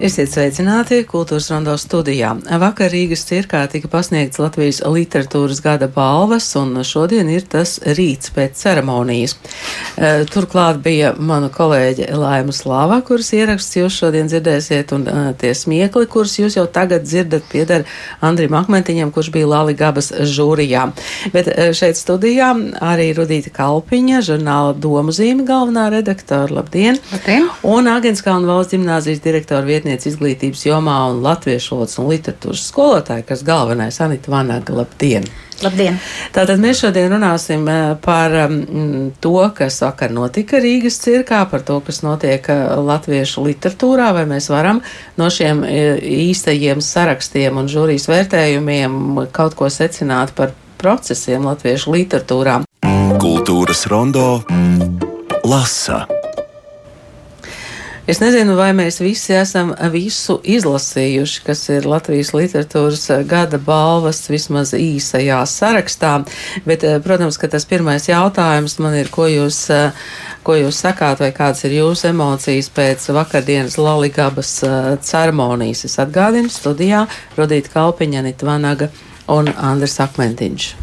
Esiet sveicināti kultūras rondo studijā. Vakar Rīgas cirkā tika pasniegts Latvijas literatūras gada balvas, un šodien ir tas rīts pēc ceremonijas. E, turklāt bija mana kolēģe Laima Slāva, kuras ieraksts jūs šodien dzirdēsiet, un e, tie smiekli, kurus jūs jau tagad dzirdat, pieder Andrim Akmentiņam, kurš bija Lali Gabas žūrijā. Bet e, šeit studijā arī Rudīta Kalpiņa, žurnāla Domu zīme galvenā redaktora. Labdien! Labdien! Un Agenskalna valsts ģimnāzijas direktora vietniece pētniece izglītības jomā un latviešu valodas un literatūras skolotāja, kas galvenais Anita Vanaga. Labdien! Labdien! Tātad mēs šodien runāsim eh, par um, to, kas vakar notika Rīgas cirkā, par to, kas notiek uh, latviešu literatūrā, vai mēs varam no šiem uh, īstajiem sarakstiem un žūrijas vērtējumiem kaut ko secināt par procesiem latviešu literatūrā. Kultūras rondo lasa. Es nezinu, vai mēs visi esam visu izlasījuši, kas ir Latvijas literatūras gada balvas vismaz īsajā sarakstā, bet, eh, protams, ka tas pirmais jautājums man ir, ko jūs, eh, ko jūs sakāt, vai kādas ir jūsu emocijas pēc vakardienas Laligabas eh, ceremonijas. Es atgādinu studijā Rodīta Kalpiņa, Anita Vanaga un Andris Akmentiņš.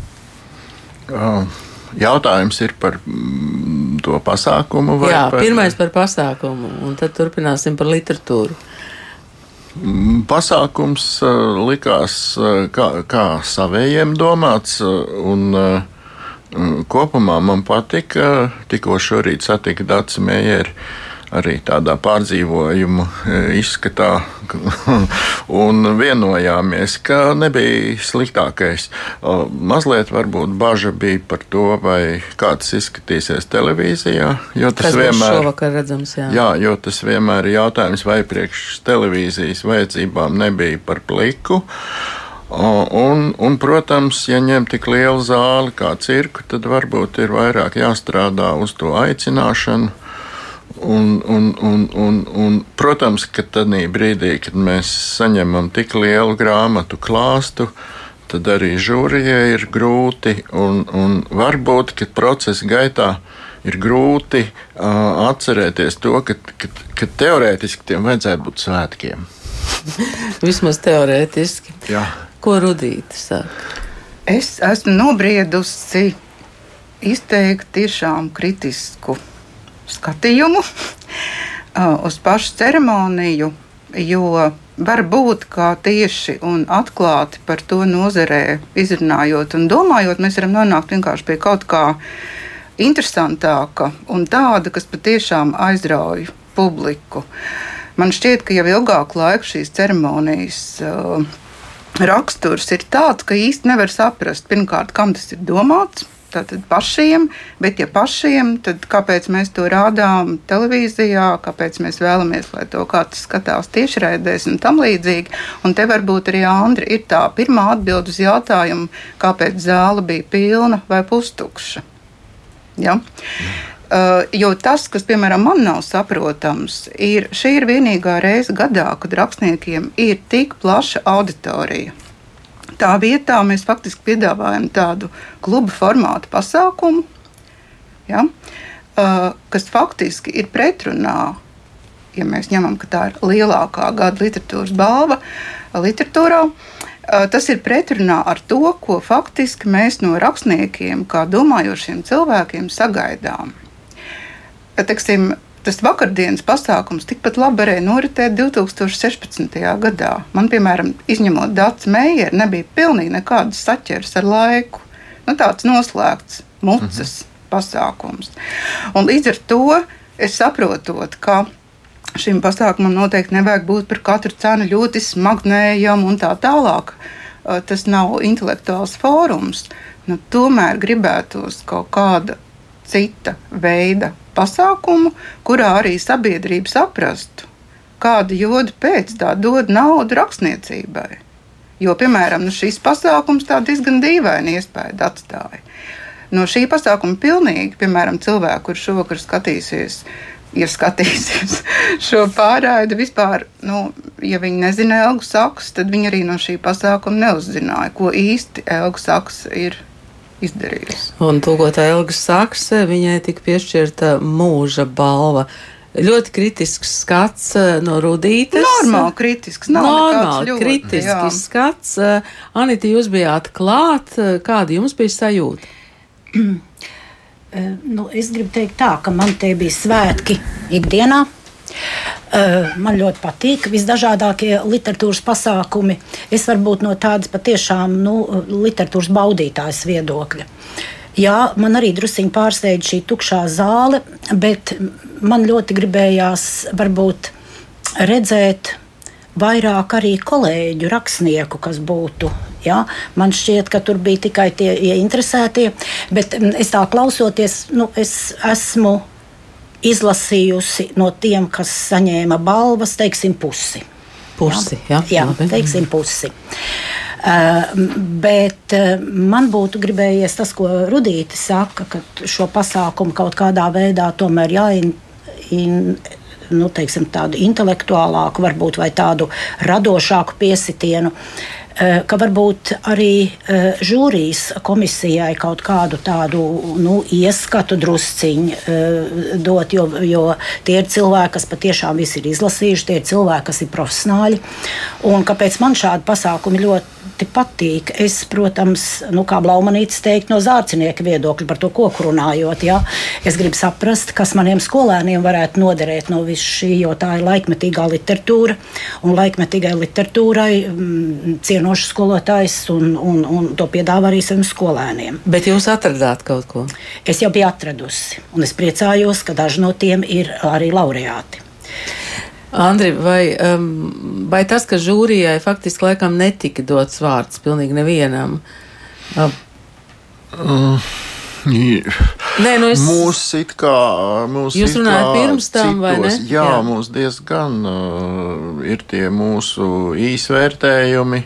Uh jautājums ir par mm, to pasākumu? Jā, par... pirmais par pasākumu, un tad turpināsim par literatūru. Mm, pasākums uh, likās uh, kā, kā savējiem domāts, uh, un kopumā man patika. Tikko šorīt satika Dārsa Mējera arī tādā pārdzīvojuma e, izskatā. un vienojāmies, ka nebija sliktākais. Mazliet varbūt bažas bija par to, vai kāds izskatīsies televīzijā. Jo tas, tas vienmēr ir redzams. Jā. jā, jo tas vienmēr ir jautājums, vai priekš televīzijas vajadzībām nebija par pliku. Un, un, protams, ja ņem tik lielu zāli kā cirku, tad varbūt ir vairāk jāstrādā uz to aicināšanu Un, un, un, un, un, protams, ka tādā brīdī, kad mēs saņemam tik lielu grāmatu klāstu, tad arī žūrijai ir grūti. Un, un varbūt, ka procesa gaitā ir grūti uh, atcerēties to, ka, ka, ka teorētiski tiem vajadzētu būt svētkiem. Vismaz teorētiski. Jā. Ko Rudīte saka? Es esmu nobriedusi izteikt tiešām kritisku skatījumu uz pašu ceremoniju, jo var būt, ka tieši un atklāti par to nozarē izrunājot un domājot, mēs varam nonākt vienkārši pie kaut kā interesantāka un tāda, kas patiešām aizrauja publiku. Man šķiet, ka jau ilgāku laiku šīs ceremonijas uh, raksturs ir tāds, ka īsti nevar saprast, pirmkārt, kam tas ir domāts tātad pašiem, bet ja pašiem, tad kāpēc mēs to rādām televīzijā, kāpēc mēs vēlamies, lai to kāds skatās tiešraidēs un tam līdzīgi. Un te varbūt arī Andri ir tā pirmā atbild uz jautājumu, kāpēc zāle bija pilna vai pustukša. Ja? Uh, jo tas, kas, piemēram, man nav saprotams, ir šī ir vienīgā reize gadā, kad rakstniekiem ir tik plaša auditorija. Tā vietā mēs faktiski piedāvājam tādu kluba formātu pasākumu, ja, kas faktiski ir pretrunā. Ja mēs ņemam, ka tā ir lielākā gada literatūras balva literatūrā, tas ir pretrunā ar to, ko faktiski mēs no rakstniekiem, kā domājošiem cilvēkiem, sagaidām. Teiksim, tas vakardienas pasākums tikpat labi varēja noritēt 2016. gadā. Man, piemēram, izņemot Dārsa Meijeru, nebija pilnīgi nekādas saķeres ar laiku. Nu, tāds noslēgts mucas mhm. pasākums. Un līdz ar to es saprotu, ka šim pasākumam noteikti nevajag būt par katru cenu ļoti smagnējam un tā tālāk. Tas nav intelektuāls fórums. Nu, tomēr gribētos kaut kāda cita veida pasākumu, kurā arī sabiedrība saprastu, kāda joda pēc tā dod naudu rakstniecībai. Jo, piemēram, nu šis pasākums tā diezgan dīvaini iespēju atstāja. No šī pasākuma pilnīgi, piemēram, cilvēku, kurš šovakar skatīsies, ja skatīsies šo pārraidi vispār, nu, ja viņi nezina Elgu Saks, tad viņi arī no šī pasākuma neuzzināja, ko īsti Elgu Saks ir izdarījusi. Un tūkotā Elga Sakse, viņai tika piešķirta mūža balva. ļoti kritisks skats no Rudītes. Normāli kritisks, nav Normāli ļoti, kritisks jā. skats. Anita, jūs bijāt klāt, kāda jums bija sajūta? nu, es gribu teikt tā, ka man te bija svētki ikdienā. Uh, man ļoti patīk visdažādākie literatūras pasākumi. Es varu būt no tādas patiešām nu, literatūras baudītājas viedokļa. Jā, man arī druskuļi pārsteidza šī tukšā zāle, bet man ļoti gribējās varbūt redzēt vairāk arī kolēģu rakstnieku, kas būtu. Ja? Man šķiet, ka tur bija tikai tie ieinteresētie, bet es tā klausoties, nu, es esmu izlasījusi no tiem, kas saņēma balvas, teiksim, pusi. Pusi, jā, jā, jā teiksim, pusi. Uh, bet uh, man būtu gribējies tas, ko Rudīte saka, ka šo pasākumu kaut kādā veidā tomēr jāin, in, nu, teiksim, tādu intelektuālāku, varbūt tādu radošāku piesitienu. Eh, ka varbūt arī eh, žūrijas komisijai kaut kādu tādu nu, ieskatu drusciņu eh, dot, jo, jo tie ir cilvēki, kas patiešām visi ir izlasījuši, tie ir cilvēki, kas ir profesionāļi. Un kāpēc man šādi pasākumi ļoti patīk? Es, protams, nu, kā Blaumanītis teikt, no zārcinieka viedokļa par to koku runājot, ja? es gribu saprast, kas maniem skolēniem varētu noderēt no visu šī, jo tā ir laikmetīgā literatūra, un laikmetīgai literatūrai mm, cienu zinošs skolotājs un, un, un to piedāvā arī saviem skolēniem. Bet jūs atradāt kaut ko? Es jau biju atradusi, un es priecājos, ka daži no tiem ir arī laureāti. Andri, vai, um, vai tas, ka žūrijai faktiski laikam netika dots vārds pilnīgi nevienam? Um. Uh. Nē, nu es... Mūs it kā. Mūs Jūs runājat pirms tam, citos, vai ne? Jā, jā. mums diezgan uh, ir tie mūsu īsvērtējumi.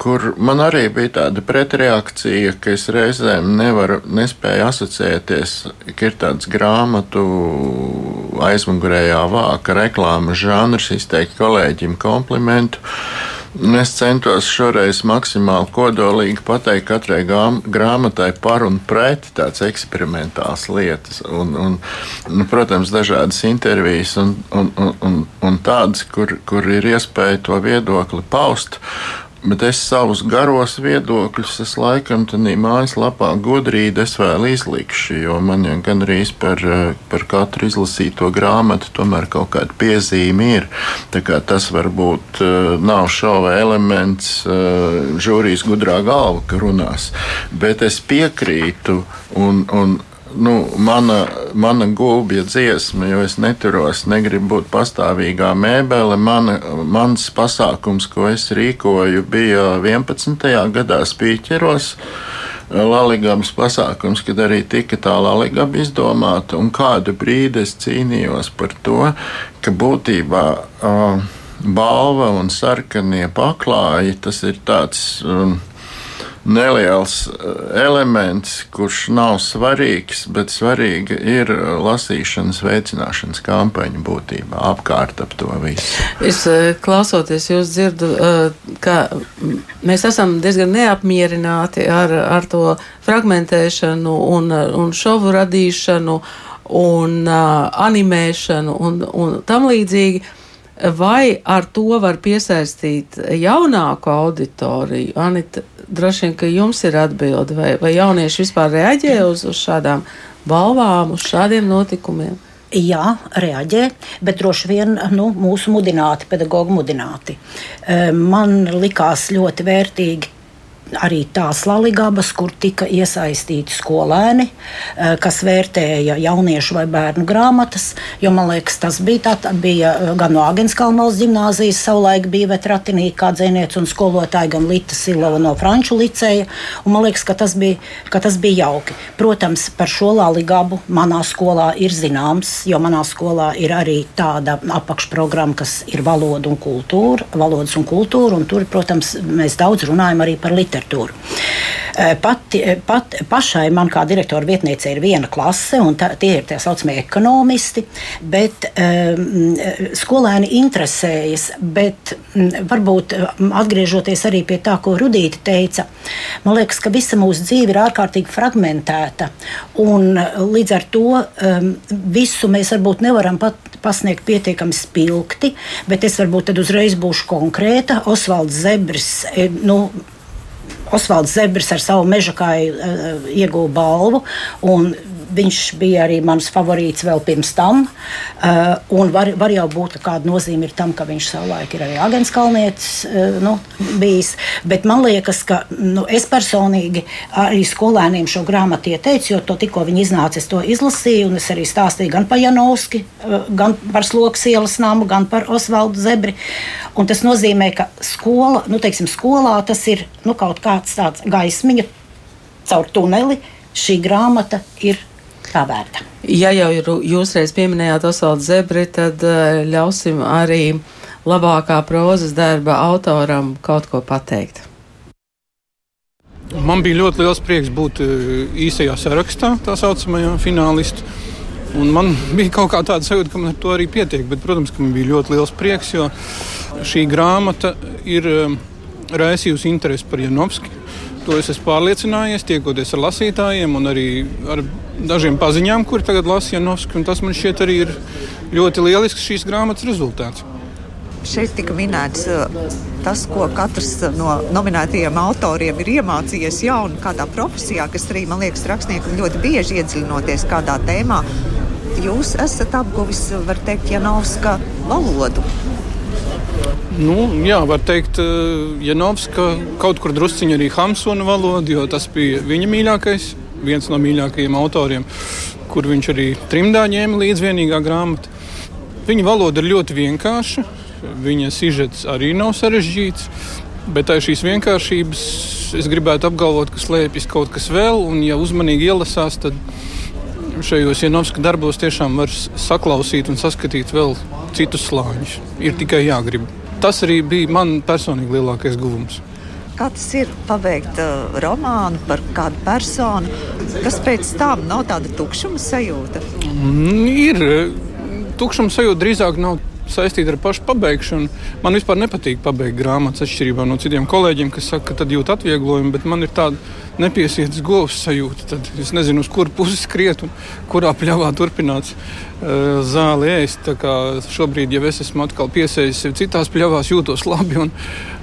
Kur man arī bija tāda pretreakcija, ka es reizēm nevaru, nespēju asociēties, ka ir tāds grāmatu aizmugurējā vāka reklāmas žanrs, izteikt kolēģim komplimentu. Es centos šoreiz maksimāli kodolīgi pateikt katrai grāmatai par un pret tādas eksperimentālas lietas. Un, un, un, protams, dažādas intervijas un, un, un, un tādas, kur, kur ir iespēja to viedokli paust. Bet es savus garos viedokļus, es laikam tādā mājaslapā gudrīgi es vēl izlikšu, jo man jau gandrīz par, par katru izlasīto grāmatu tomēr kaut kāda piezīme ir. Tas varbūt eh, nav šova elements eh, žūrijas gudrā galva, ka runās, bet es piekrītu un, un nu, mana, mana gulbja dziesma, jo es neturos, negribu būt pastāvīgā mēbele. Mana, mans pasākums, ko es rīkoju, bija 11. gadā Spīķeros. Laligabas pasākums, kad arī tika tā Laligaba izdomāta, un kādu brīdi es cīnījos par to, ka būtībā uh, balva un sarkanie paklāji tas ir tāds. Um, neliels eh, elements, kurš nav svarīgs, bet svarīga ir eh, lasīšanas veicināšanas kampaņa būtībā apkārt ap to visu. Es eh, klausoties, jūs dzirdu, ka mēs esam diezgan neapmierināti ar, ar to fragmentēšanu un, un šovu radīšanu un animēšanu un, un tam līdzīgi. Vai ar to var piesaistīt jaunāku auditoriju? Anita, droši vien, ka jums ir atbilde, vai, vai jaunieši vispār reaģē uz, uz šādām balvām, uz šādiem notikumiem? Jā, reaģē, bet droši vien nu, mūsu mudināti, pedagoģi mudināti. Man likās ļoti vērtīgi arī tās laligabas, kur tika iesaistīti skolēni, eh, kas vērtēja jauniešu vai bērnu grāmatas. Jo man liekas, tas bija tā, tā bija eh, gan no Agenskalnos gimnāzijas, savulaik bija vetratinīka kā dzēniec un skolotāja, gan Lita Silova no Franču liceja. Man liekas, ka tas, bija, ka tas bija jauki. Protams, par šo laligabu manā skolā ir zināms, jo manā skolā ir arī tāda apakšprogramma, kas ir valoda un kultūra, valodas un kultūra, un tur, protams, mēs daudz runājam arī par literatūru literatūru. Pati, pat, pašai man kā direktora vietniecei ir viena klase, un tā, tie ir tā saucamie ekonomisti, bet um, skolēni interesējas. Bet um, varbūt atgriežoties arī pie tā, ko Rudīte teica, man liekas, ka visa mūsu dzīve ir ārkārtīgi fragmentēta. Un līdz ar to um, visu mēs varbūt nevaram pat pasniegt pietiekami spilgti, bet es varbūt tad uzreiz būšu konkrēta. Osvalds Zebris, nu, Osvalds Zebris ar savu mežakāju uh, ieguva balvu. Viņš bija arī mans favorīts vēl pirms tam. Uh, var, var jau būt, ka kāda nozīme ir tam, ka viņš savulaik ir arī Agnēs Kalnietis uh, nu, bijis. Bet man liekas, ka nu, es personīgi arī skolēniem šo grāmatu ieteicu, jo to tikko viņi iznāca, es to izlasīju. Es arī stāstīju gan par Janovski, uh, gan par Slokas ielas namu, gan par Osvaldu Zebri. Un tas nozīmē, ka skola, nu, teiksim, skolā tas ir nu, kaut kāds tāds gaismiņa caur tuneli. Šī grāmata ir tā vērta. Ja jau jūs reiz pieminējāt Osvaldu Zebri, tad eh, ļausim arī labākā prozas darba autoram kaut ko pateikt. Man bija ļoti liels prieks būt eh, īsajā sarakstā, tā saucamajā finālistā. Un man bija kaut kā tāda sajūta, ka man ar to arī pietiek. Bet, protams, ka man bija ļoti liels prieks, jo šī grāmata ir eh, raisījusi interesi par Janovski. To es esmu pārliecinājies, tiekoties ar lasītājiem un arī ar dažiem paziņām, kuri tagad lasa Janovski. Tas man šķiet arī ir ļoti lielisks šīs grāmatas rezultāts. Šeit tika minēts uh, tas, ko katrs no nominētajiem autoriem ir iemācījies jaunu kādā profesijā, kas arī, man liekas, rakstniekam ļoti bieži iedziļinoties kādā tēmā. Jūs esat apguvis, var teikt, Janovska valodu. Nu, jā, var teikt, eh, Janovska kaut kur drusciņā arī Hamsona valoda, jo tas bija viņa mīļākais, viens no mīļākajiem autoriem, kur viņš arī trimdā ņēma līdzi vienīgā grāmata. Viņa valoda ir ļoti vienkārša, viņa sižets arī nav sarežģīts, bet aiz šīs vienkāršības es gribētu apgalvot, ka slēpjas kaut kas vēl, un ja uzmanīgi ielasās, tad šajos Janovska darbos tiešām var saklausīt un saskatīt vēl citus slāņus. Ir tikai jāgrib tas arī bija man personīgi lielākais guvums. Kā tas ir paveikt uh, romānu par kādu personu, kas pēc tam nav tāda tukšuma sajūta? Mm, ir tukšuma sajūta drīzāk nav saistīta ar pašu pabeigšanu. Man vispār nepatīk pabeigt grāmatas, atšķirībā no citiem kolēģiem, kas saka, ka tad jūt atvieglojumu, bet man ir tāda nepiesietas govs sajūta. Tad es nezinu, uz kuru pusi skriet un kurā pļavā turpināt uh, zāli ēst. Šobrīd, ja es esmu atkal piesējis sev citās pļavās, jūtos labi, un,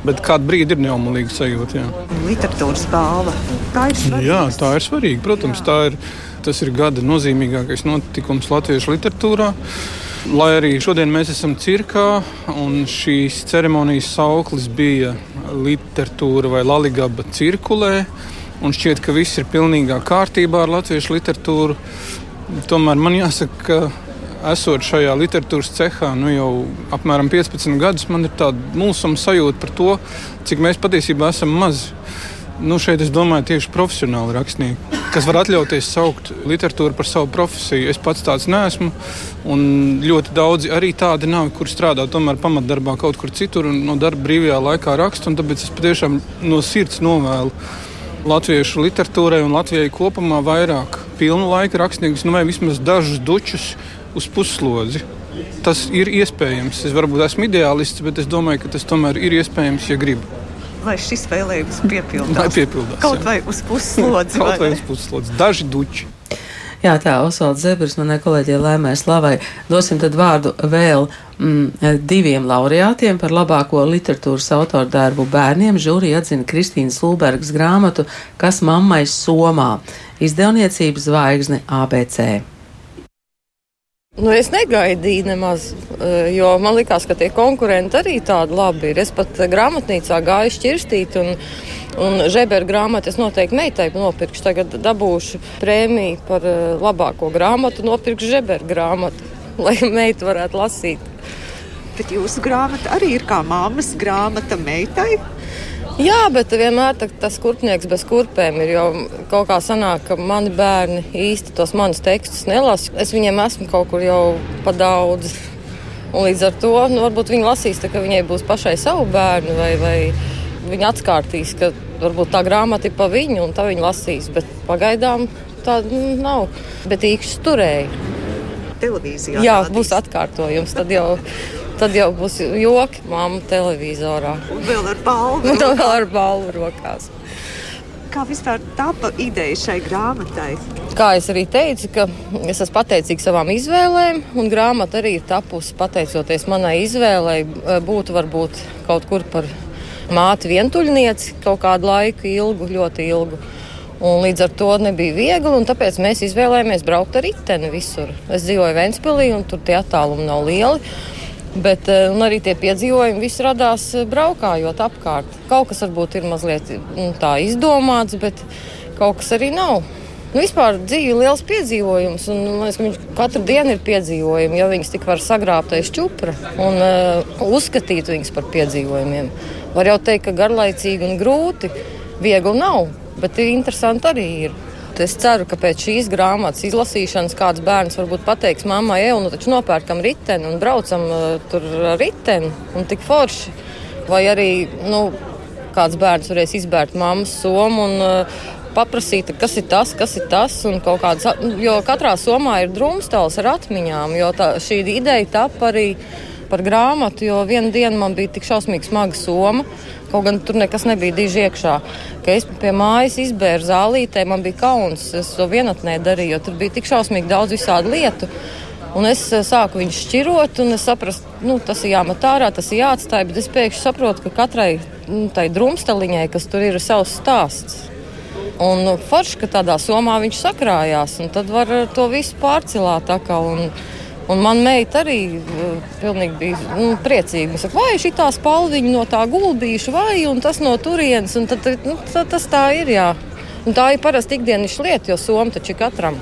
bet kādu brīdi ir neumolīga sajūta. Jā. Literatūras balva. Tā ir svarīga. Jā, tā ir svarīga. Protams, jā. tā ir. Tas ir gada nozīmīgākais notikums latviešu literatūrā. Lai arī šodien mēs esam cirkā, un šīs ceremonijas sauklis bija literatūra vai laligaba cirkulē, un šķiet, ka viss ir pilnīgā kārtībā ar latviešu literatūru. Tomēr man jāsaka, ka esot šajā literatūras cehā nu jau apmēram 15 gadus, man ir tāda mulsama sajūta par to, cik mēs patiesībā esam mazi. Nu, šeit es domāju tieši profesionāli rakstnieki, kas var atļauties saukt literatūru par savu profesiju. Es pats tāds neesmu, un ļoti daudzi arī tādi nav, kur strādā tomēr pamatdarbā kaut kur citur un no darba brīvajā laikā raksta. Tāpēc es patiešām no sirds novēlu latviešu literatūrai un Latvijai kopumā vairāk pilnu laika rakstniekus, nu vai vismaz dažus dučus uz puslodzi. Tas ir iespējams. Es varbūt esmu ideālists, bet es domāju, ka tas tomēr ir iespējams, ja gribu. Lai šis vēlējums piepildās. Lai piepildās Kaut jā. vai uz puslodzi. Kaut vai, vai uz puslodzi. Daži duči. Jā, tā Osvalds Zebris, manai kolēģei Lēmai Slavai. Dosim tad vārdu vēl mm, diviem laureātiem par labāko literatūras autoru darbu bērniem. Žūrija atzina Kristīnas Lūbergas grāmatu Kas mammai somā? Izdevniecības zvaigzne ABC. Nu, es negaidīju nemaz, eh, jo man liekas, ka tie konkurenti arī tādi labi ir. Es pat grāmatnīcā gāju šķirstīt, un, un žeberu grāmatu es noteikti meitai nopirkšu. Tagad dabūšu prēmiju par eh, labāko grāmatu, nopirkšu žeberu grāmatu, lai meita varētu lasīt. Bet jūsu grāmata arī ir kā māmas grāmata meitai. Jā, bet vienmēr tas kurpnieks bez kurpēm ir. Jo kaut kā sanāk, ka mani bērni īsti tos manus tekstus nelasa. Es viņiem esmu kaut kur jau pa daudz. Un līdz ar to nu, varbūt viņi lasīs, tā, ka viņai būs pašai savu bērnu, vai, vai viņi atkārtīs, ka varbūt tā grāmata ir pa viņu, un tā viņa lasīs. Bet pagaidām tā nu, nav. Bet īkšķis turēja. Televīzijā. Jā, rādīs. būs atkārtojums. Tad jau, tad jau būs joki mamma televizorā. Un vēl ar balvu. Un tā vēl ar balvu rokās. Kā vispār tapa ideja šai grāmatai? Kā es arī teicu, es esmu pateicīgs savām izvēlēm, un grāmata arī ir tapusi pateicoties manai izvēlei. Būtu varbūt kaut kur par māti vientuļnieci kaut kādu laiku, ilgu, ļoti ilgu. Un līdz ar to nebija viegli, un tāpēc mēs izvēlējāmies braukt ar riteni visur. Es dzīvoju Ventspīlī, un tur tie attālumi nav lieli. Bet arī tie piedzīvojumi viss radās braukājot apkārt. Kaut kas varbūt ir mazliet nu, tā izdomāts, bet kaut kas arī nav. Nu, vispār dzīve ir liels piedzīvojums, un man liekas, ka viņš katru dienu ir piedzīvojumi, jo viņas tik var sagrābt aiz čupra un uh, uzskatīt viņus par piedzīvojumiem. Var jau teikt, ka garlaicīgi un grūti, viegli nav, bet interesanti arī ir. Es ceru, ka pēc šīs grāmatas izlasīšanas kāds bērns varbūt pateiks mammai, ej, nu taču nopērkam riteni un braucam uh, tur ar riteni un tik forši. Vai arī nu, kāds bērns varēs izbērt mammas somu un uh, paprasīt, kas ir tas, kas ir tas. Kāds, jo katrā somā ir drumstals ar atmiņām, jo tā, šī ideja tapa arī par grāmatu, jo vienu dienu man bija tik šausmīgi smaga soma. Kaut gan tur nekas nebija diži iekšā. Kad es pie mājas izbēru zālītē, man bija kauns. Es to vienatnē darīju, jo tur bija tik šausmīgi daudz visādu lietu. Un es sāku viņu šķirot, un es sapratu, nu, tas ir jāmet ārā, tas ir jāatstāj. Bet es pēkšņi saprotu, ka katrai nu, tai drumstaliņai, kas tur ir, ir savs stāsts. Un nu, forši, ka tādā somā viņš sakrājās, un tad var to visu pārcilāt. Un, un man meita arī uh, bija nu, priecīga. Viņa saka, vai šī tā spalviņa no tā gulbīša, vai tas no turienes. Tad, nu, tas tā ir. Jā. Un tā ir parasti ikdienas lieta, jo soma taču ir katram.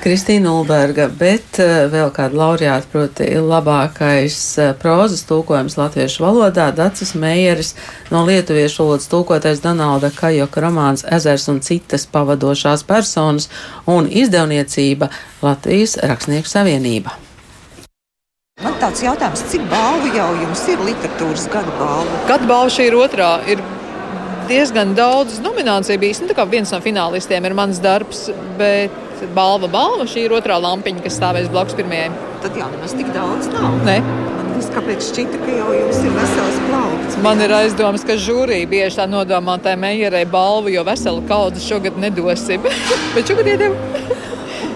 Kristīna Ulberga, bet vēl kāda laureāta, proti, labākais prozas tulkojums latviešu valodā - Dacis Meijeris no lietuviešu valodas tulkotais Donalda Kajoka romāns Ezers un citas pavadošās personas un izdevniecība Latvijas Rakstnieku savienība. Man tāds jautājums, cik balvu jau jums ir literatūras gada balva? Gada balva šī ir otrā. Ir diezgan daudz nomināciju bijis. Nu, viens no finālistiem ir mans darbs, bet balva, balva. Šī ir otrā lampiņa, kas stāvēs blakus pirmajai. Tad jau nemaz tik daudz nav. Man tas kāpēc šķita, ka jau jums ir vesels plaukts. Man ir aizdomas, ka žūrija bieži tā nodomā tai meierei balvu, jo veselu kaudzi šogad nedosim. bet šogad iedevu.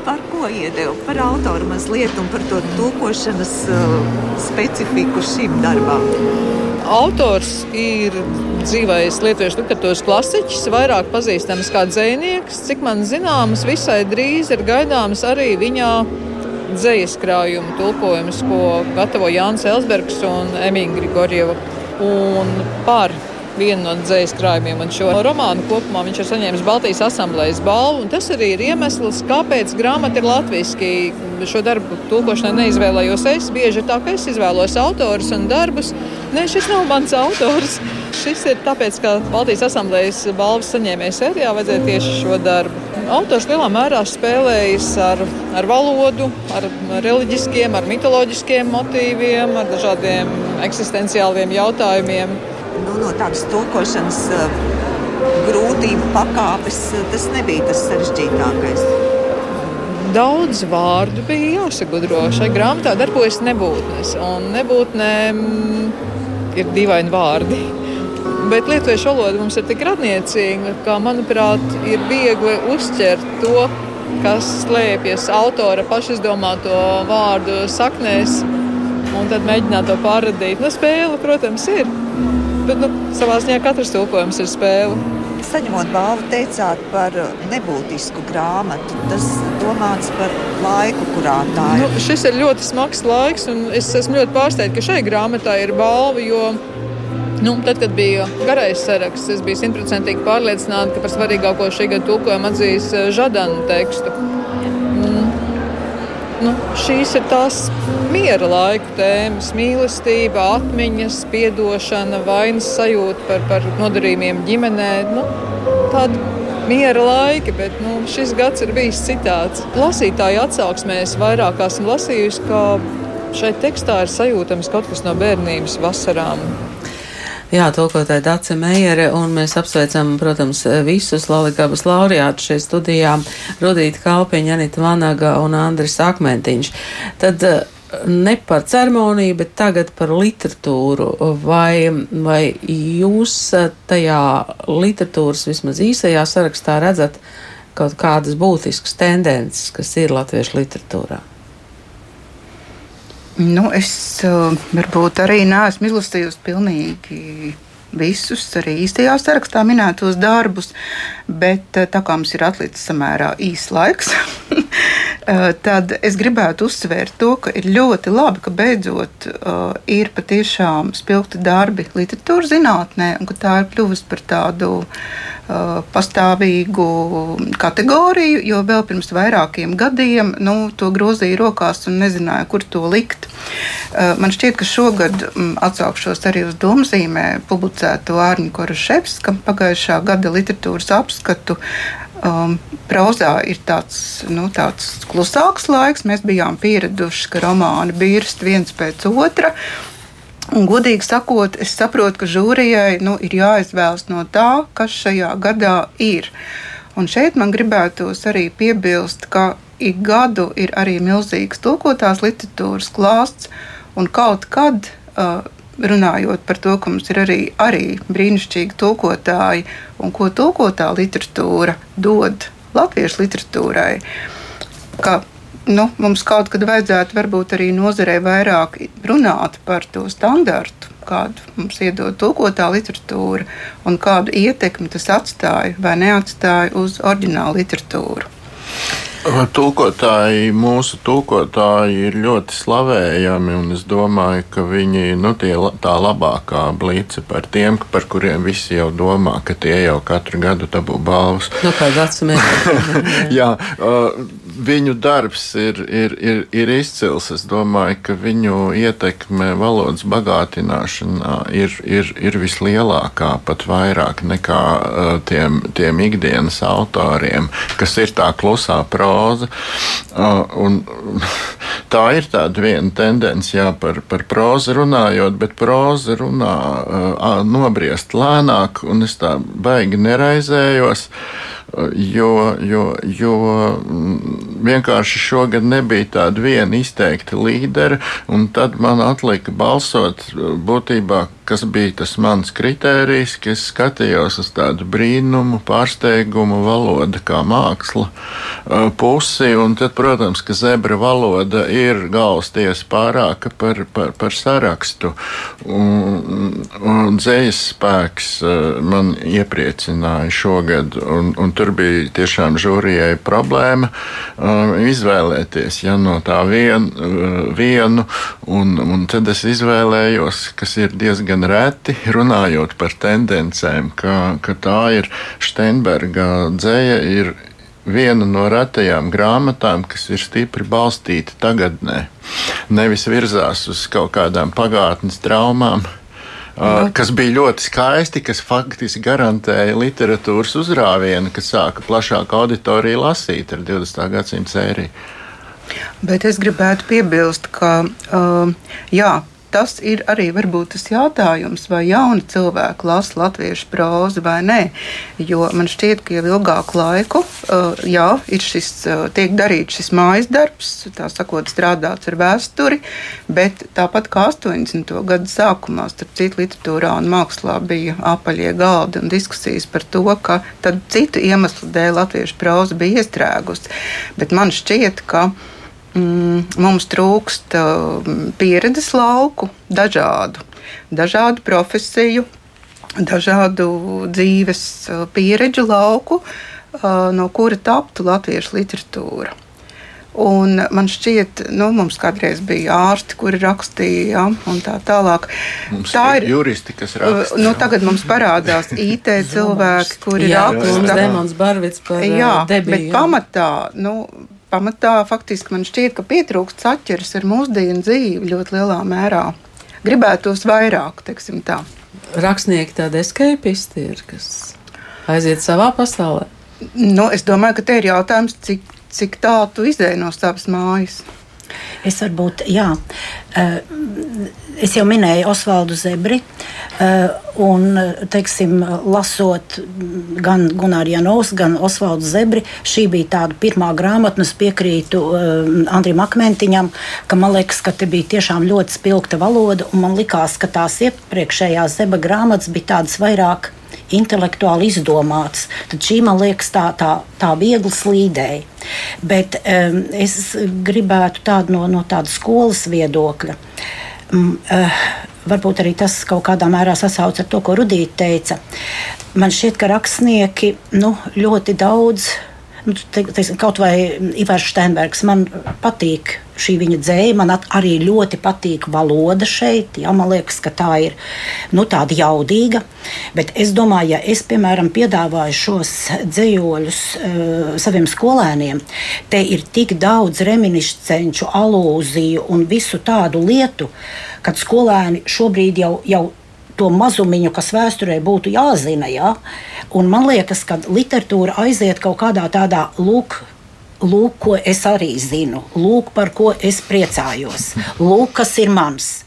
Par ko iedevu? Par autoru mazliet un par to tulkošanas uh, specifiku šim darbam. Autors ir dzīvais lietuviešu literatūras klasiķis, vairāk pazīstams kā dzinieks. Cik man zināms, visai drīz ir gaidāms arī viņa dzīslu krājuma tulkojums, ko gatavo Jānis Elsbergs un Emīļa Grigorjeva. Un par vienu no dzīslu krājumiem. Un šo romānu kopumā viņš ir saņēmis Baltijas asamblējas balvu. Tas arī ir iemesls, kāpēc grāmata ir latviešu. Šo darbu tulkošanai neizvēlējos es. Bieži ir tā, ka es izvēlos autors un darbus. Nē, šis nav mans autors. Šis ir tāpēc, ka Baltijas asamblējas balvas saņēmēja sērijā vajadzēja tieši šo darbu. Autors lielā mērā spēlējis ar, ar valodu, ar reliģiskiem, ar mitoloģiskiem motīviem, ar dažādiem eksistenciāliem jautājumiem nu, no tādas tulkošanas uh, grūtību pakāpes, uh, tas nebija tas sarežģītākais. Daudz vārdu bija jāsagudro. Šai grāmatā darbojas nebūtnes, un nebūtnēm ir dīvaini vārdi. Bet lietuviešu valoda mums ir tik radniecīga, ka, manuprāt, ir viegli uztvert to, kas slēpjas autora pašizdomāto vārdu saknēs, un tad mēģināt to pārradīt. Nu, spēle, protams, ir. Bet nu, savā ziņā katrs tulkojums ir spēle. Saņemot balvu, teicāt par nebūtisku grāmatu. Tas domāts par laiku, kurā tā ir. Nu, šis ir ļoti smags laiks, un es esmu ļoti pārsteigts, ka šai grāmatai ir balva. Jo, nu, tad, kad bija garais saraksts, es biju simtprocentīgi pārliecināta, ka par svarīgāko šī gada tulkojumu atzīs eh, Žadana tekstu. Nu, šīs ir tās miera laika tēmas, mīlestība, atmiņas, atdošana, vainas sajūta par, par nodarījumiem ģimenē. Nu, tāda miera laika, bet nu, šis gads ir bijis citāds. Lasītāju atsauksmēs vairāk esmu lasījusi, ka šai tekstā ir sajūtams kaut kas no bērnības vasarām. Jā, tulkotāja Dace Meijere, un mēs apsveicam, protams, visus Lalikabas laureātus šeit studijā - Rudīta Kalpiņa, Anita Vanaga un Andris Akmentiņš. Tad ne par ceremoniju, bet tagad par literatūru. Vai, vai jūs tajā literatūras vismaz īsajā sarakstā redzat kaut kādas būtiskas tendences, kas ir latviešu literatūrā? Nu, es uh, varbūt arī neesmu izlasījusi pilnīgi visus arī īstajā sarakstā minētos darbus, bet tā kā mums ir atlicis samērā īs laiks, tad es gribētu uzsvērt to, ka ir ļoti labi, ka beidzot uh, ir patiešām spilgti darbi literatūras zinātnē, un ka tā ir kļuvusi par tādu uh, pastāvīgu kategoriju, jo vēl pirms vairākiem gadiem nu, to grozīja rokās un nezināja, kur to likt. Uh, man šķiet, ka šogad um, atsaukšos arī uz domzīmē publicēto Ārņu Koruševska pagājušā gada literatūras apskatu. Uh, um, prozā ir tāds, nu, tāds klusāks laiks. Mēs bijām pieraduši, ka romāni birst viens pēc otra. Un, godīgi sakot, es saprotu, ka žūrijai nu, ir jāizvēlas no tā, kas šajā gadā ir. Un šeit man gribētos arī piebilst, ka ik gadu ir arī milzīgs tulkotās literatūras klāsts, un kaut kad uh, runājot par to, ka mums ir arī, arī brīnišķīgi tulkotāji un ko tulkotā literatūra dod latviešu literatūrai. Ka, nu, mums kaut kad vajadzētu varbūt arī nozarei vairāk runāt par to standartu, kādu mums iedod tulkotā literatūra un kādu ietekmi tas atstāja vai neatstāja uz oriģinālu literatūru. Tulkotāji, mūsu tulkotāji ir ļoti slavējami, un es domāju, ka viņi ir nu, tie, tā labākā blīce par tiem, par kuriem visi jau domā, ka tie jau katru gadu dabū balvas. Nu, kāda vecuma? Jā, uh, viņu darbs ir, ir, ir, ir izcils. Es domāju, ka viņu ietekme valodas bagātināšanā ir, ir, ir vislielākā, pat vairāk nekā uh, tiem, tiem ikdienas autoriem, kas ir tā klusā proza. Un tā ir tāda viena tendence, jā, par, par prozu runājot, bet proza runā nobriest lēnāk, un es tā baigi neraizējos jo, jo, jo vienkārši šogad nebija tāda viena izteikta līdera, un tad man atlika balsot būtībā kas bija tas mans kritērijs, ka es skatījos uz tādu brīnumu, pārsteigumu, valoda kā māksla uh, pusi. Un tad, protams, ka zebra valoda ir galvasties pārāka par, par, par sarakstu. Un, un dzējas spēks uh, man iepriecināja šogad, un, un tur bija tiešām žūrijai problēma uh, izvēlēties ja, no tā vien, vienu, un, un tad es izvēlējos, kas ir diezgan reti runājot par tendencēm, ka, ka tā ir Steinberga dzēja. Ir viena no retajām grāmatām, kas ir stipri balstīta tagadnē. Nevis virzās uz kaut kādām pagātnes traumām, Uh, kas bija ļoti skaisti, kas faktiski garantēja literatūras uzrāvienu, kas sāka plašāku auditoriju lasīt ar 20. gadsimta sēriju. Bet es gribētu piebilst, ka uh, jā, tas ir arī varbūt tas jautājums, vai jauni cilvēki lasa latviešu prózu vai nē. Jo man šķiet, ka jau ilgāku laiku uh, jā, ir šis, uh, tiek darīts šis mājas darbs, tā sakot, strādāts ar vēsturi, bet tāpat kā 80. gadu sākumā, starp citu, literatūrā un mākslā bija apaļie galdi un diskusijas par to, ka tad citu iemeslu dēļ latviešu próza bija iestrēgusi. Bet man šķiet, ka Mm, mums trūkst mm, pieredzes lauku, dažādu, dažādu profesiju, dažādu dzīves uh, pieredžu lauku, uh, no kura taptu latviešu literatūra. Un man šķiet, ka nu, mums kādreiz bija ārsti, kuri rakstīja, ja, un tā tālāk. Mums tā ir juristi, kas uh, raksta. Nu, tagad mums parādās IT cilvēki, kuri jā, raksta. Demons Barvits par jā, debiju. Bet pamatā, nu, pamatā faktiski man šķiet, ka pietrūkst saķeres ar mūsdienu dzīvi ļoti lielā mērā. Gribētos vairāk, teiksim tā. Rakstnieki tādi escapisti ir, kas aiziet savā pasaulē. Nu, es domāju, ka te ir jautājums, cik, cik tālu tu izdeji no savas mājas. Es varbūt, jā, eh, es jau minēju Osvaldu Zebri. Un, teiksim, lasot gan Gunārs Janovs, gan Osvaldu Zebri, šī bija tāda pirmā grāmata, un es piekrītu uh, Andrim Akmentiņam, ka man liekas, ka te bija tiešām ļoti spilgta valoda, un man likās, ka tās iepriekšējās Zeba grāmatas bija tādas vairāk intelektuāli izdomāts, tad šī man liekas tā, tā, tā viegli slīdēja. Bet um, es gribētu tādu no, no tāda skolas viedokļa. Um, uh, varbūt arī tas kaut kādā mērā sasaucas ar to, ko Rudīte teica. Man šķiet, ka rakstnieki nu, ļoti daudz nu, te, teiksim, kaut vai Ivars Steinbergs. Man patīk šī viņa dzēja, man arī ļoti patīk valoda šeit. Jā, man liekas, ka tā ir nu, tāda jaudīga. Bet es domāju, ja es, piemēram, piedāvāju šos dzējoļus uh, saviem skolēniem, te ir tik daudz reminiscenču, alūziju un visu tādu lietu, kad skolēni šobrīd jau. jau to mazumiņu, kas vēsturē būtu jāzina. Ja? Un man liekas, ka literatūra aiziet kaut kādā tādā lūk. Lūk, ko es arī zinu, lūk, par ko es priecājos, lūk, kas ir mans.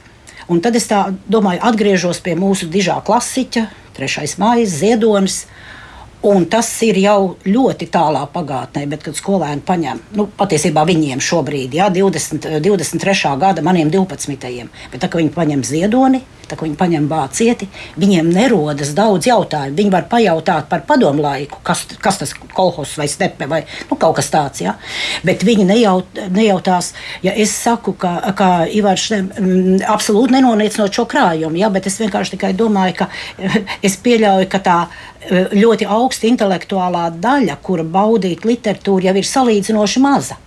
Un tad es tā domāju, atgriežos pie mūsu dižā klasiķa, trešais mājas, ziedonis. Un tas ir jau ļoti tālā pagātnē, bet kad skolēni paņem, nu, patiesībā viņiem šobrīd, ja, 20, 23. gada, maniem 12. bet tā, viņi paņem ziedoni, Tā, viņi paņem vācieti, viņiem nerodas daudz jautājumu. Viņi var pajautāt par padomu laiku, kas, kas tas kolhos vai stepe vai nu, kaut kas tāds. Ja? Bet viņi nejaut, nejautās, ja es saku, ka, ka Ivars ne, m, mm, absolūti nenoniecot šo krājumu, ja? bet es vienkārši tikai domāju, ka es pieļauju, ka tā eh, ļoti augsta intelektuālā daļa, kura baudīt literatūru, jau ir salīdzinoši maza.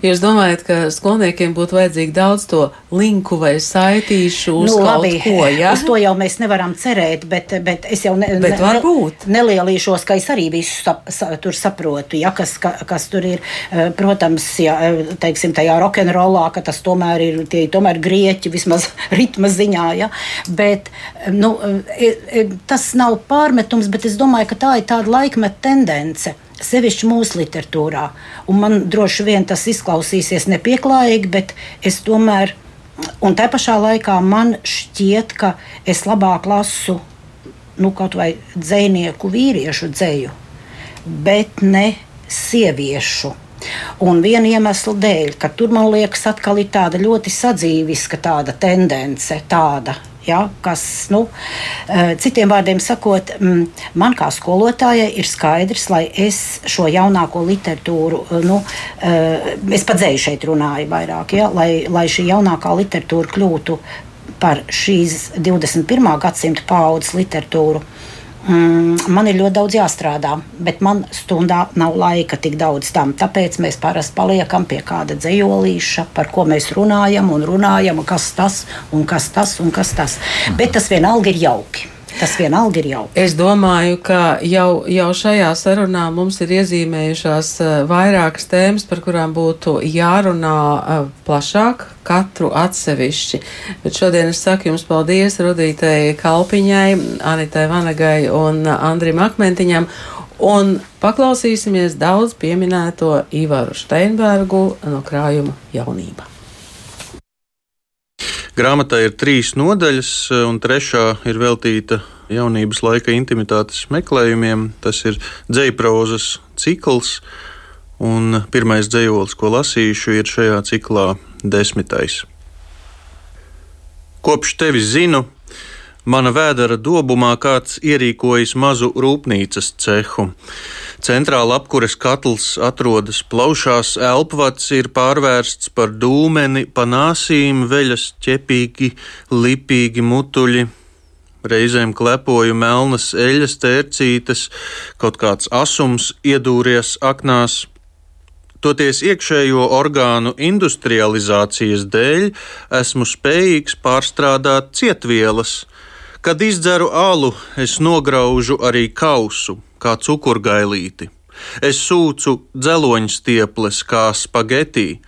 Jūs domājat, ka skolniekiem būtu vajadzīgi daudz to linku vai saitīšu uz nu, labi, ko? Ja? Uz to jau mēs nevaram cerēt, bet, bet es jau ne, bet ne, nelielīšos, ka es arī visu sap, sa, tur saprotu, ja, kas, ka, kas tur ir. Eh, protams, ja, eh, teiksim, tajā rokenrolā, ka tas tomēr ir tie tomēr grieķi vismaz ritma ziņā, ja? bet nu, eh, tas nav pārmetums, bet es domāju, ka tā ir tāda laikmeta tendence sevišķi mūsu literatūrā. Un man droši vien tas izklausīsies nepieklājīgi, bet es tomēr, un tā pašā laikā man šķiet, ka es labāk lasu nu, kaut vai dzinieku vīriešu dzēju, bet ne sieviešu. Un viena iemesla dēļ, ka tur man liekas, atkal ir tāda ļoti sadzīviska tāda tendence, tāda Ja, kas, nu, eh, citiem vārdiem sakot, mm, man kā skolotājai ir skaidrs, lai es šo jaunāko literatūru, eh, nu, eh, es padzēju šeit runāju vairāk, ja, lai, lai šī jaunākā literatūra kļūtu par šīs 21. gadsimta paudzes literatūru. Mm, man ir ļoti daudz jāstrādā, bet man stundā nav laika tik daudz tam. Tāpēc mēs parasti paliekam pie kāda dzējolīša, par ko mēs runājam un runājam, un kas tas un kas tas un kas tas. Bet tas vienalga ir jauki. Tas vienalga ir jau. Es domāju, ka jau, jau šajā sarunā mums ir iezīmējušās uh, vairākas tēmas, par kurām būtu jārunā uh, plašāk, katru atsevišķi. Bet šodien es saku jums paldies Rudītei Kalpiņai, Anitai Vanagai un Andrim Akmentiņam. Un paklausīsimies daudz pieminēto Ivaru Steinbergu no krājuma jaunība. Grāmatā ir trīs nodaļas, un trešā ir veltīta jaunības laika intimitātes meklējumiem. Tas ir dzēprozas cikls, un pirmais dzējolis, ko lasīšu, ir šajā ciklā desmitais. Kopš tevis zinu, mana vēdera dobumā kāds ierīkojis mazu rūpnīcas cehu. Centrāla apkures katls atrodas plaušās, elpvats ir pārvērsts par dūmeni, pa nāsīm veļas ķepīgi, lipīgi mutuļi. Reizēm klepoju melnas eļas tērcītes, kaut kāds asums iedūries aknās. Toties iekšējo orgānu industrializācijas dēļ esmu spējīgs pārstrādāt cietvielas. Kad izdzeru alu, es nograužu arī kausu kā cukurgailīti. Es sūcu dzeloņstieples kā spagetī.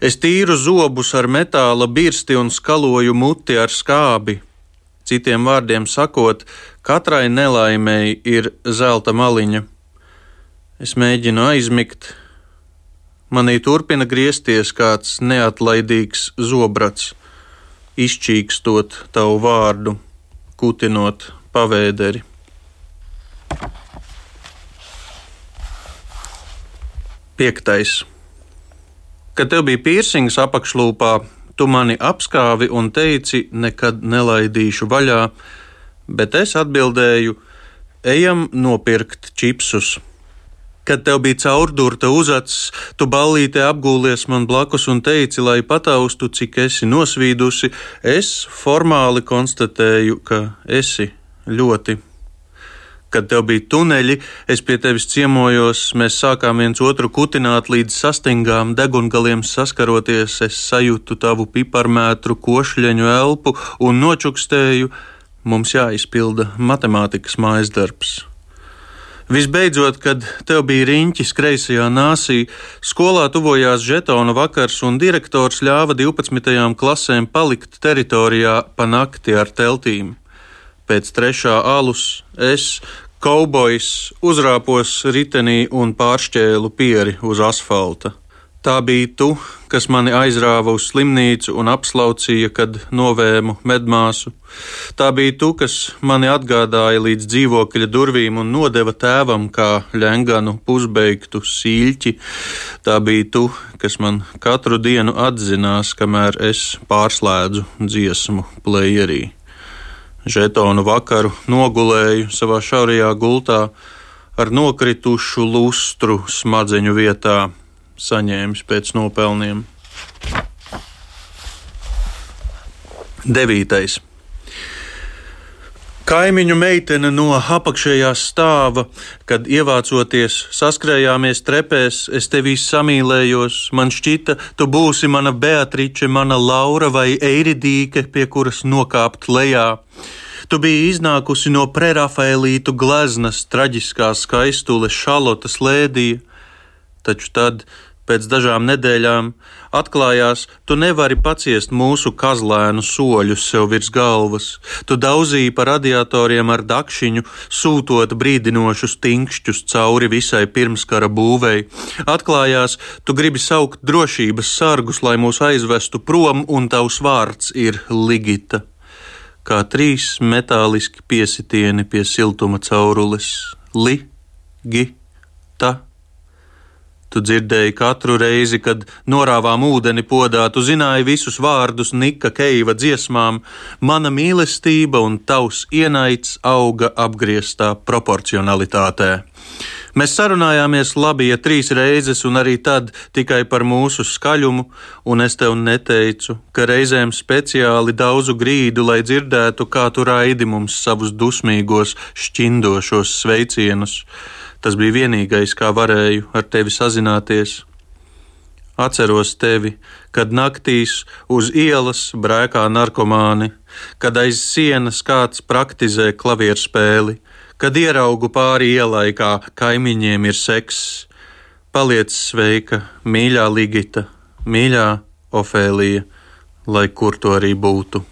Es tīru zobus ar metāla birsti un skaloju muti ar skābi. Citiem vārdiem sakot, katrai nelaimēji ir zelta maliņa. Es mēģinu aizmigt. Manī turpina griezties kāds neatlaidīgs zobrats, izčīkstot tavu vārdu kutinot pavēderi. Piektais. Kad tev bija piercings apakšlūpā, tu mani apskāvi un teici, nekad nelaidīšu vaļā, bet es atbildēju, ejam nopirkt čipsus. Kad tev bija caurdurta uzacis, tu ballītē apgūlies man blakus un teici, lai pataustu, cik esi nosvīdusi, es formāli konstatēju, ka esi ļoti. Kad tev bija tuneļi, es pie tevis ciemojos, mēs sākām viens otru kutināt līdz sastingām degungaliem saskaroties, es sajūtu tavu piparmētru košļeņu elpu un nočukstēju, mums jāizpilda matemātikas mājas darbs. Visbeidzot, kad tev bija riņķis kreisajā nāsī, skolā tuvojās žetona vakars, un direktors ļāva 12. klasēm palikt teritorijā pa nakti ar teltīm. Pēc trešā alus es, kaubojs, uzrāpos ritenī un pāršķēlu pieri uz asfalta. Tā bija tu, kas mani aizrāva uz slimnīcu un apslaucīja, kad novēmu medmāsu. Tā bija tu, kas mani atgādāja līdz dzīvokļa durvīm un nodeva tēvam kā ļenganu pusbeigtu sīļķi. Tā bija tu, kas man katru dienu atzinās, kamēr es pārslēdzu dziesmu plējerī. Žetonu vakaru nogulēju savā šaurajā gultā ar nokritušu lustru smadzeņu vietā saņēmis pēc nopelniem. Devītais. Kaimiņu meitene no apakšējā stāva, kad ievācoties, saskrējāmies trepēs, es tevī samīlējos. Man šķita, tu būsi mana Beatrice, mana Laura vai Eiridīke, pie kuras nokāpt lejā. Tu biji iznākusi no prerafaelītu gleznas, traģiskā skaistule Šalotas lēdija, taču tad Pēc dažām nedēļām atklājās, tu nevari paciest mūsu kazlēnu soļus sev virs galvas. Tu daudzīji pa radiatoriem ar dakšiņu, sūtot brīdinošus tinkšķus cauri visai pirmskara būvei. Atklājās, tu gribi saukt drošības sargus, lai mūs aizvestu prom, un tavs vārds ir Ligita. Kā trīs metāliski piesitieni pie siltuma caurules - li, gi, ta Tu dzirdēji katru reizi, kad norāvām ūdeni podā, tu zināji visus vārdus Nika Keiva dziesmām. Mana mīlestība un tavs ienaids auga apgrieztā proporcionalitātē. Mēs sarunājāmies labi, ja trīs reizes, un arī tad tikai par mūsu skaļumu, un es tev neteicu, ka reizēm speciāli daudzu grīdu, lai dzirdētu, kā tu raidi mums savus dusmīgos, šķindošos sveicienus. Tas bija vienīgais, kā varēju ar tevi sazināties. Atceros tevi, kad naktīs uz ielas brēkā narkomāni, kad aiz sienas kāds praktizē klavierspēli, kad ieraugu pāri ielai, kā kaimiņiem ir seks. Paliec sveika, mīļā Ligita, mīļā Ofēlija, lai kur to arī būtu.